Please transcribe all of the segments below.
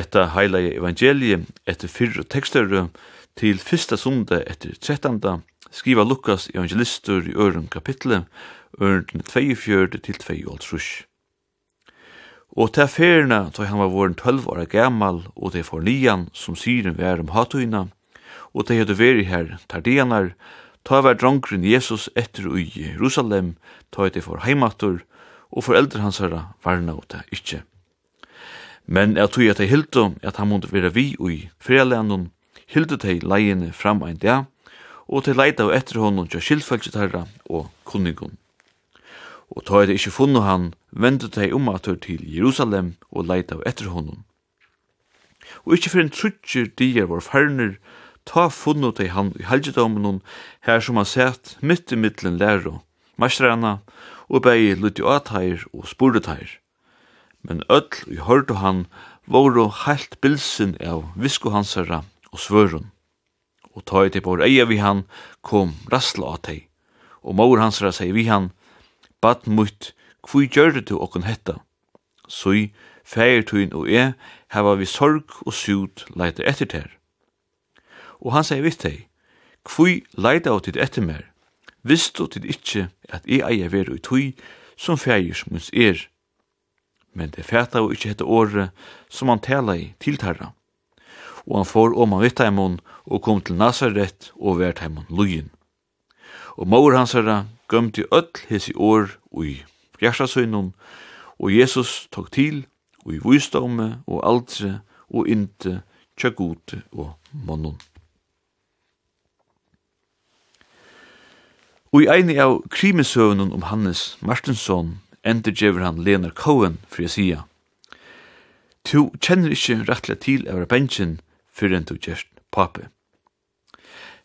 hetta heila evangelie etter fyrre tekster til fyrsta sunda etter trettanda skriva Lukas evangelistur i øren kapitlet øren 24 til 2 Og til ferina tog han var våren 12 år gammal og til for nian som syren vær om hatuina og til høyde veri her tardianar Ta var drongren Jesus etter ui Jerusalem, ta i det for heimator, og foreldre hans herra varna og det ikkje. Men jeg tog at jeg hilde at han måtte være vi i fredagen, hilde til leiene fram en dag, og til leita og etter honom til skilfølget herra og kunningun. Og ta det ikkje funnet han, vendte de om at til Jerusalem og leita og etter honom. Og ikkje for en trutjer dier var ferner, ta funnet de han i helgedomen her som han sett midt i middelen lærer, mastrana, og bei lytte og og spore men öll i hørdu han voru heilt bilsin av visku hansara og svørun. Og ta i bor eia vi han kom rastla av tei, og maur hansara seg vi han, bad mutt, kvui gjørdu du okkun hetta? Sui, feirtuin og e, hava vi sorg og sut leita etter ter. Og han seg vitt tei, kvui leita av tid etter mer, vistu tid ikkje at e eia veru i tui som feir som er, men det fæta og ikkje hette året som han tala i tiltarra. Og han får om han vitt heimon og kom til Nazaret og vært heimon lujen. Og maur hans herra gømte öll his i år ui fjersasøynun, og Jesus tok til ui vysdomme og aldre og inte tjagute og monnun. Og i eini av krimisøvnun om Hannes Martinsson endergever han Leonard Cohen for å sige. Tu kjenner ikkje rettelig til av bensjen før enn du gjerst pape.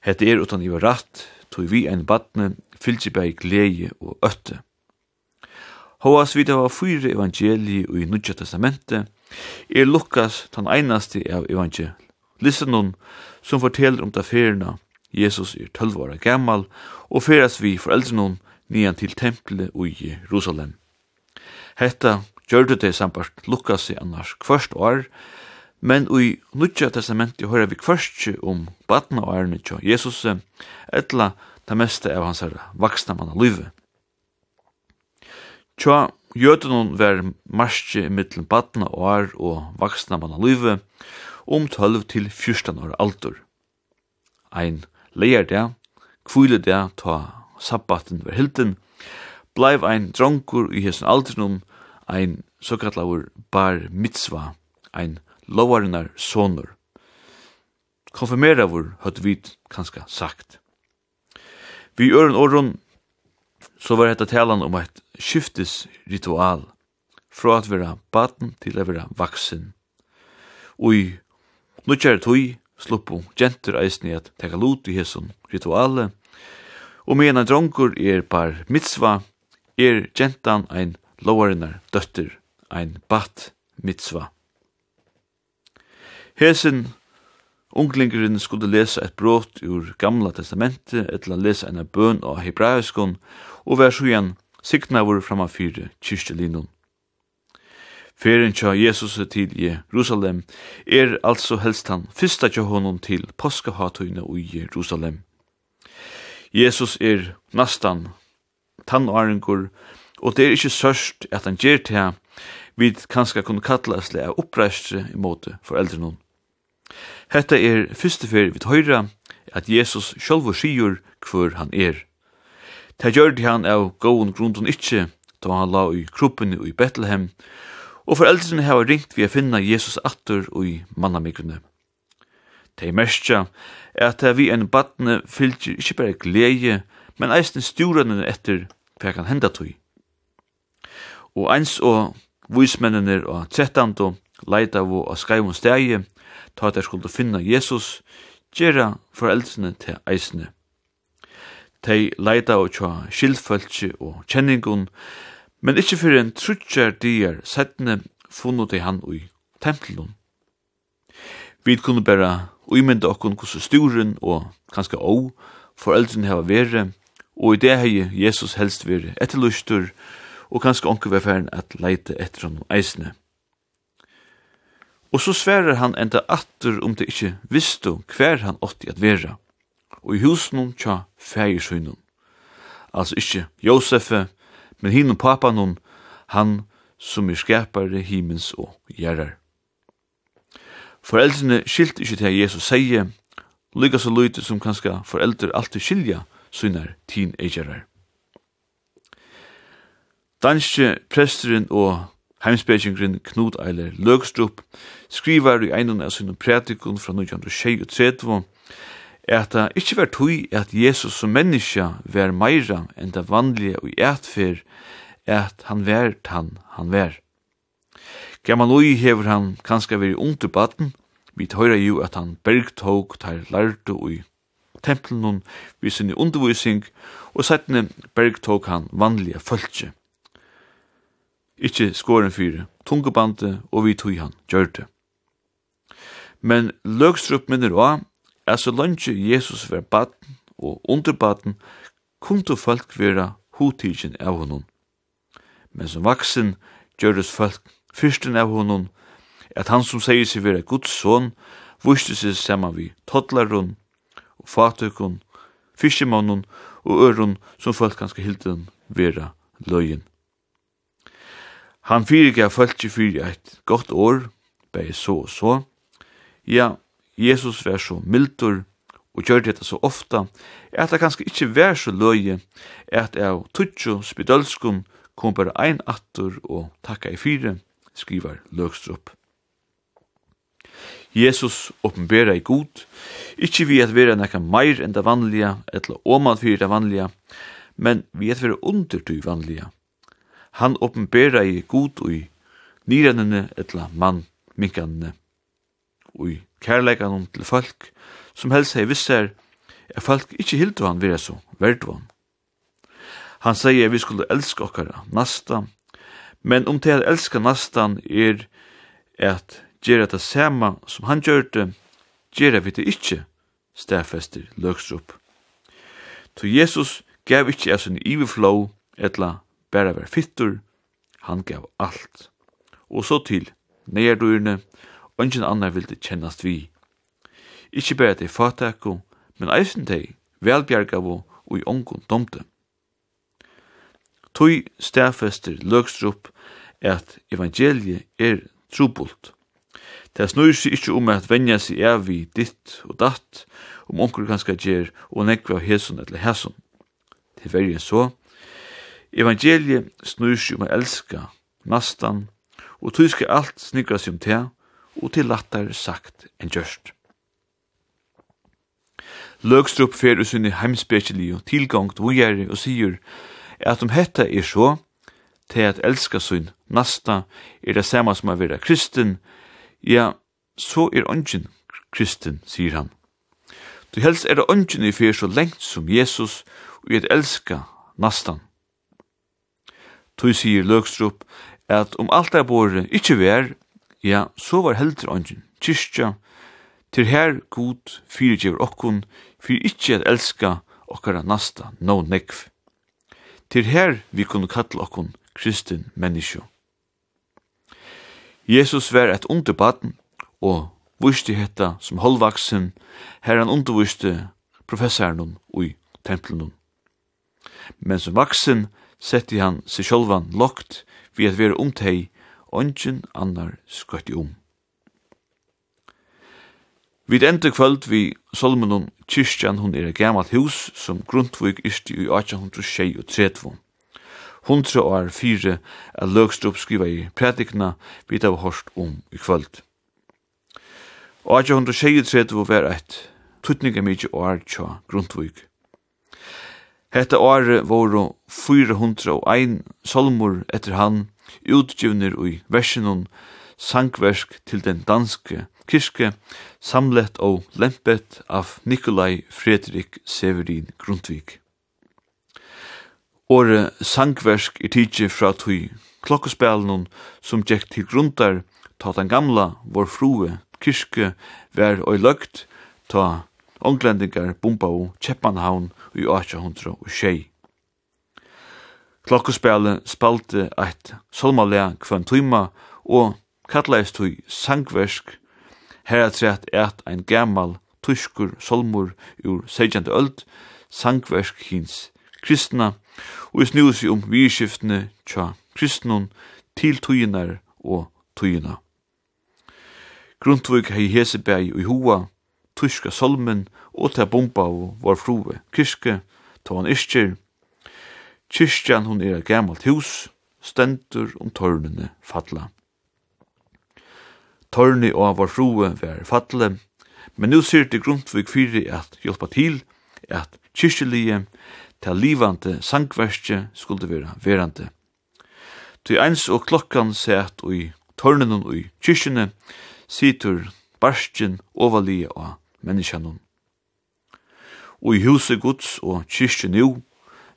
Hette er utan i var ratt, tog vi en badne, fylgjeberg, glede og øtte. Hoas vi det var fyre evangelie og i Nudja testamentet, er Lukas den einaste av evangeliet. Listen nun, som forteller om taferina, Jesus er 12 år gammal, og feras vi foreldren hun nian til tempelet og i Jerusalem. Hetta gjørte det sambart Lukas i annars kvørst år, men i Nudja testamenti høyra vi kvørst om badna og ærene tja Jesus, etla det meste av hans vaksna manna livet. Tja jødunum var marsje mittlen badna og ær og vaksna manna livet om 12 til 14 år aldur. Ein leir det, kvile det, ta sabbaten var hilden, blei ein dronkur i hesen aldrinum, ein såkallavur bar mitzva, ein lovarinnar sonur. Konfirmeravur høtt vit kanska sagt. Vi øren åren, så var dette talan om eit skiftes ritual, fra at vera baden til at vera vaksin. Ui, nukjær tui, sluppu gentur eisni at teka lut i hesson rituale, og mena dronkur er par mitzva, er gentan ein lovarinnar døttur, ein bat mitzva. Hesen unglingurinn skulle lesa et brot ur gamla testamentet, etla lesa en bøn av hebraiskon, og vær sjuan signavur framma fyre kyrkjelinun. Feren tja Jesus til Jerusalem er altså helst han fyrsta tja honom til påskahatøyna i Jerusalem. Jesus er nastan tannåringur, og det er ikkje sørst at han gjer til han, vi kanskje kunne kalla oss lea oppreistre imot foreldre noen. Hetta er fyrste fyr vi høyra at Jesus sjálfur sigur hver han er. Ta gjørdi han av gåen grunden ikkje, da han la i kroppen i Bethlehem, og foreldrene har ringt vi å finna Jesus atter og i mannamikrene. Det er merskja er at vi en badne fylgjer ikkje bare glede, men eisen stjórene etter hva kan henda tøy. Og eins og vismennene og trettando leita vo av om stegi, ta at skulle finna Jesus, gjerra foreldrene til eisene. De leita og tja skildfølse og kjenningun, men ikkje fyrir en trutjar dier settene funnet i han ui tempelen. Vi kunne bare uimenda okkun hvordan sturen og kanskje å foreldrene hava vere, og i det hei Jesus helst vir etterlustur, og kanskje onke vi færen at leite etter hon eisne. Og så sverer han enda atter om det ikkje visste hver han åtti at vera, og i husen tja fægersynum. Altså ikkje Josefe, men hinum papanum, han som er skapare himens og gjerrar. Foreldrene skilt ikkje til Jesus seie, lykka så lyte som kanska foreldre alltid skilja, synar teenagerar. Danske presteren og heimspekingren Knut Eiler Løgstrup skriver i einan av sinne prætikon fra 1923 at det ikkje var tøy at Jesus som menneska var meira enn det vanlige og eitfer at han var han han var. Gammal ui hever han kanska veri ung til baden, vi tøyra jo at han bergtog tar lærte ui templen vi sin undervisning, og settene berg tok han vanlige følge. Ikkje skåren fyre, tungebande og vi tog han gjør det. Men løgstrup minner også, er så langt Jesus var baden og underbaden, kunne folk være hodtidgen av honom. Men som vaksen gjøres folk fyrsten av honom, at han som sier seg være Guds son, vuste seg saman vi todlarun fatøkken, fiskemannen og øron som folk ganske hilden vera løyen. Han fyrirgav fölkje fyrir eit gott år, bei så og så. Ja, Jesus var så mildur og gjør dette så ofta, at det kanskje ikkje var så løye, at av tutsjo spidølskun kom bare ein attur og takka i fire, skrivar Løgstrup. Jesus oppenbera i god, ikkje vi at vera nekka meir enn det vanlige, etla omad fyrir det vanlige, men vi at vera under det vanlige. Han oppenbera i god ui nirannene etla mann minkanene, ui kærleikanum til folk, som helst hei visser, er folk ikkje hildu han vera så, verdu han. Han sier vi skulle elska okkara, nasta, men om til elska nastan er at gjerra det samme som han gjørte, gjerra vi det ikkje, stafester løgstrup. To Jesus gav ikkje av sin iverflå, etla bæra vær fittur, han gav alt. Og så til nerdurne, ungen annar vildi kjennast vi. Ikki bæra det fatakko, men eisen teg, velbjergavo og i ongon domte. Tøy stafester løgstrup at evangeliet er trubult. Det snur seg ikkje om at venja seg er vi ditt og datt, om onkur kanska gjer og nekva av hesun eller hesun. Til verje så. Evangeliet snur seg om å elska nastan, og tog skal alt snikra seg om te, og til lattar sagt enn gjørst. Løgstrup fer og sunni heimspekjelig og tilgangt vujeri og sier at om hetta er så, til at elska sin nasta er det samme som å være kristen, Ja, så er ongen kristen, sier han. Du helst er det ungen i fyr så lengt som Jesus og i elska nastan. Tu sier Løgstrup at om alt er båre ikkje vær, ja, så var heldur ongen, kyrkja, til her god fyrirgjever okkun, fyrir ikkje at elska okkara nasta, no nekv. Til her vi kunne kalla okkun kristin menneskjo. Jesus var et underbaden og viste hetta som holdvaksen her han underviste professoren i tempelen. Men som vaksen setti han seg sjolvan lokt vi at være omtei og ingen annar skøtti om. Vid enda kvöld vi Solmonon kyrkjan, hun er et gammalt hus som Grundtvig isti i 1836 hundra år fyre er Løgstrup skriva i prædikna vi av hårst om i kvöld. Og 1823 var eit tuttninga mykje år tja Grundvig. Hetta året voru 401 solmur etter han utgivnir ui versinun sangversk til den danske kirke samlet og lempet av Nikolai Fredrik Severin Grundtvig. Åre sangversk er tidsi fra tui klokkespelen som gjekk til grundar ta den gamla vår frue kyrke vær og løgt ta onglendingar bomba og Kjeppanhavn i 1806. Klokkespelet spalte eit solmalea kvann tøyma og kallaist tøy sangversk heratrætt eit ein gammal tyskur solmur ur 16. öld sangversk hins kristna og i snu seg om tja kristnun til tøyinar og tøyina. Grundtvig hei hesebæg ui hua, tyska solmen og ta bomba og var frue kirske, ta han iskir. Kirkjan hun er gammalt hus, stendur om tørnene fatla. Tørni og var frue var fatle, men nu ser det Grundtvig fyri at hjelpa til, at kyrkjelige, til livande sangverste skulle vera verande. Til eins og klokkan set ui tørnen ui kyrkjene, situr barstjen overlige av menneskjanon. Og i huset gods og kyrkje nu,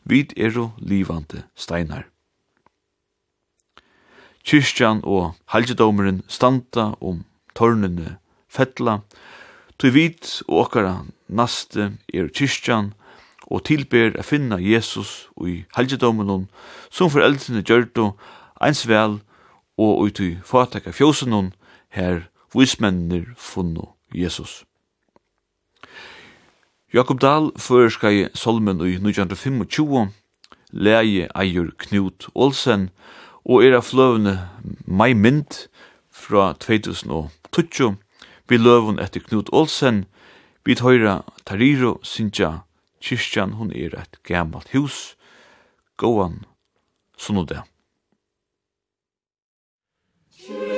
vid er og livande steinar. Kyrkjan og halgedomeren standa om tørnene fettla, tog vid og okkara naste er kyrkjan, og tilber a finna Jesus i halgedomen som foreldrene gjør det eins vel og ut i fatak av fjósen her vismennir funno Jesus. Jakob Dahl føreskar i Solmen i 1925, leie eier Knut Olsen, og er av fløvene Mai Mynd fra 2020, vi løven etter Knut Olsen, vi tøyra Tariro Sintja Kyrkjan, hon er et gammalt hus. Gåan, sånn og det. Kyrkjan.